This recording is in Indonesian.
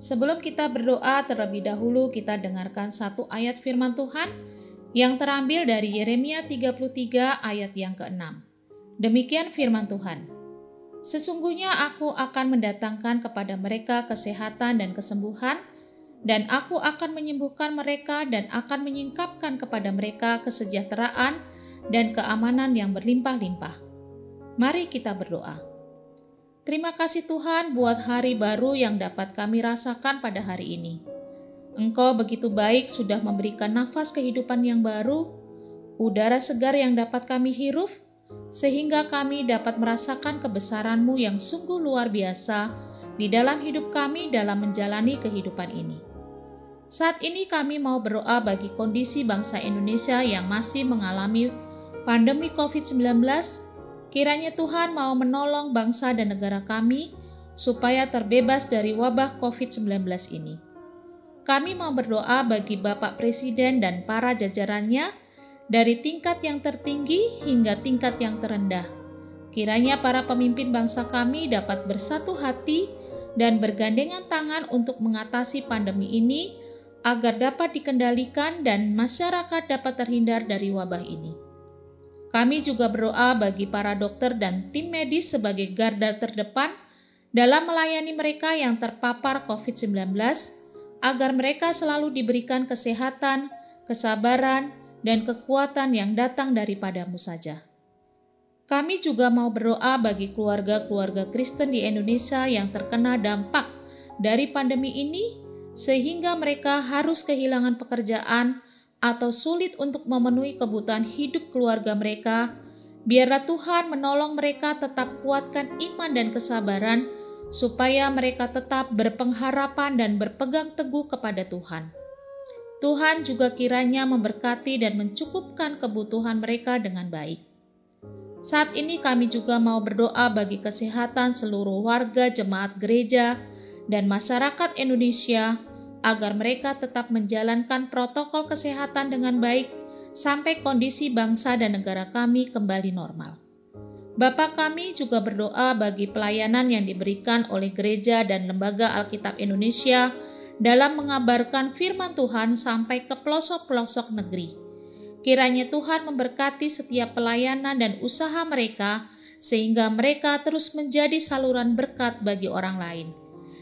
sebelum kita berdoa terlebih dahulu kita dengarkan satu ayat firman Tuhan yang terambil dari Yeremia 33 ayat yang ke-6. Demikian firman Tuhan. Sesungguhnya aku akan mendatangkan kepada mereka kesehatan dan kesembuhan, dan aku akan menyembuhkan mereka dan akan menyingkapkan kepada mereka kesejahteraan dan keamanan yang berlimpah-limpah. Mari kita berdoa. Terima kasih Tuhan buat hari baru yang dapat kami rasakan pada hari ini. Engkau begitu baik sudah memberikan nafas kehidupan yang baru, udara segar yang dapat kami hirup, sehingga kami dapat merasakan kebesaran-Mu yang sungguh luar biasa di dalam hidup kami dalam menjalani kehidupan ini. Saat ini kami mau berdoa bagi kondisi bangsa Indonesia yang masih mengalami pandemi COVID-19. Kiranya Tuhan mau menolong bangsa dan negara kami supaya terbebas dari wabah COVID-19 ini. Kami mau berdoa bagi Bapak Presiden dan para jajarannya dari tingkat yang tertinggi hingga tingkat yang terendah. Kiranya para pemimpin bangsa kami dapat bersatu hati dan bergandengan tangan untuk mengatasi pandemi ini agar dapat dikendalikan dan masyarakat dapat terhindar dari wabah ini. Kami juga berdoa bagi para dokter dan tim medis sebagai garda terdepan dalam melayani mereka yang terpapar COVID-19 agar mereka selalu diberikan kesehatan, kesabaran, dan kekuatan yang datang daripadamu saja. Kami juga mau berdoa bagi keluarga-keluarga Kristen di Indonesia yang terkena dampak dari pandemi ini, sehingga mereka harus kehilangan pekerjaan atau sulit untuk memenuhi kebutuhan hidup keluarga mereka. Biarlah Tuhan menolong mereka tetap kuatkan iman dan kesabaran, supaya mereka tetap berpengharapan dan berpegang teguh kepada Tuhan. Tuhan juga kiranya memberkati dan mencukupkan kebutuhan mereka dengan baik. Saat ini kami juga mau berdoa bagi kesehatan seluruh warga jemaat gereja dan masyarakat Indonesia agar mereka tetap menjalankan protokol kesehatan dengan baik sampai kondisi bangsa dan negara kami kembali normal. Bapak kami juga berdoa bagi pelayanan yang diberikan oleh gereja dan lembaga Alkitab Indonesia dalam mengabarkan firman Tuhan sampai ke pelosok-pelosok negeri. Kiranya Tuhan memberkati setiap pelayanan dan usaha mereka, sehingga mereka terus menjadi saluran berkat bagi orang lain.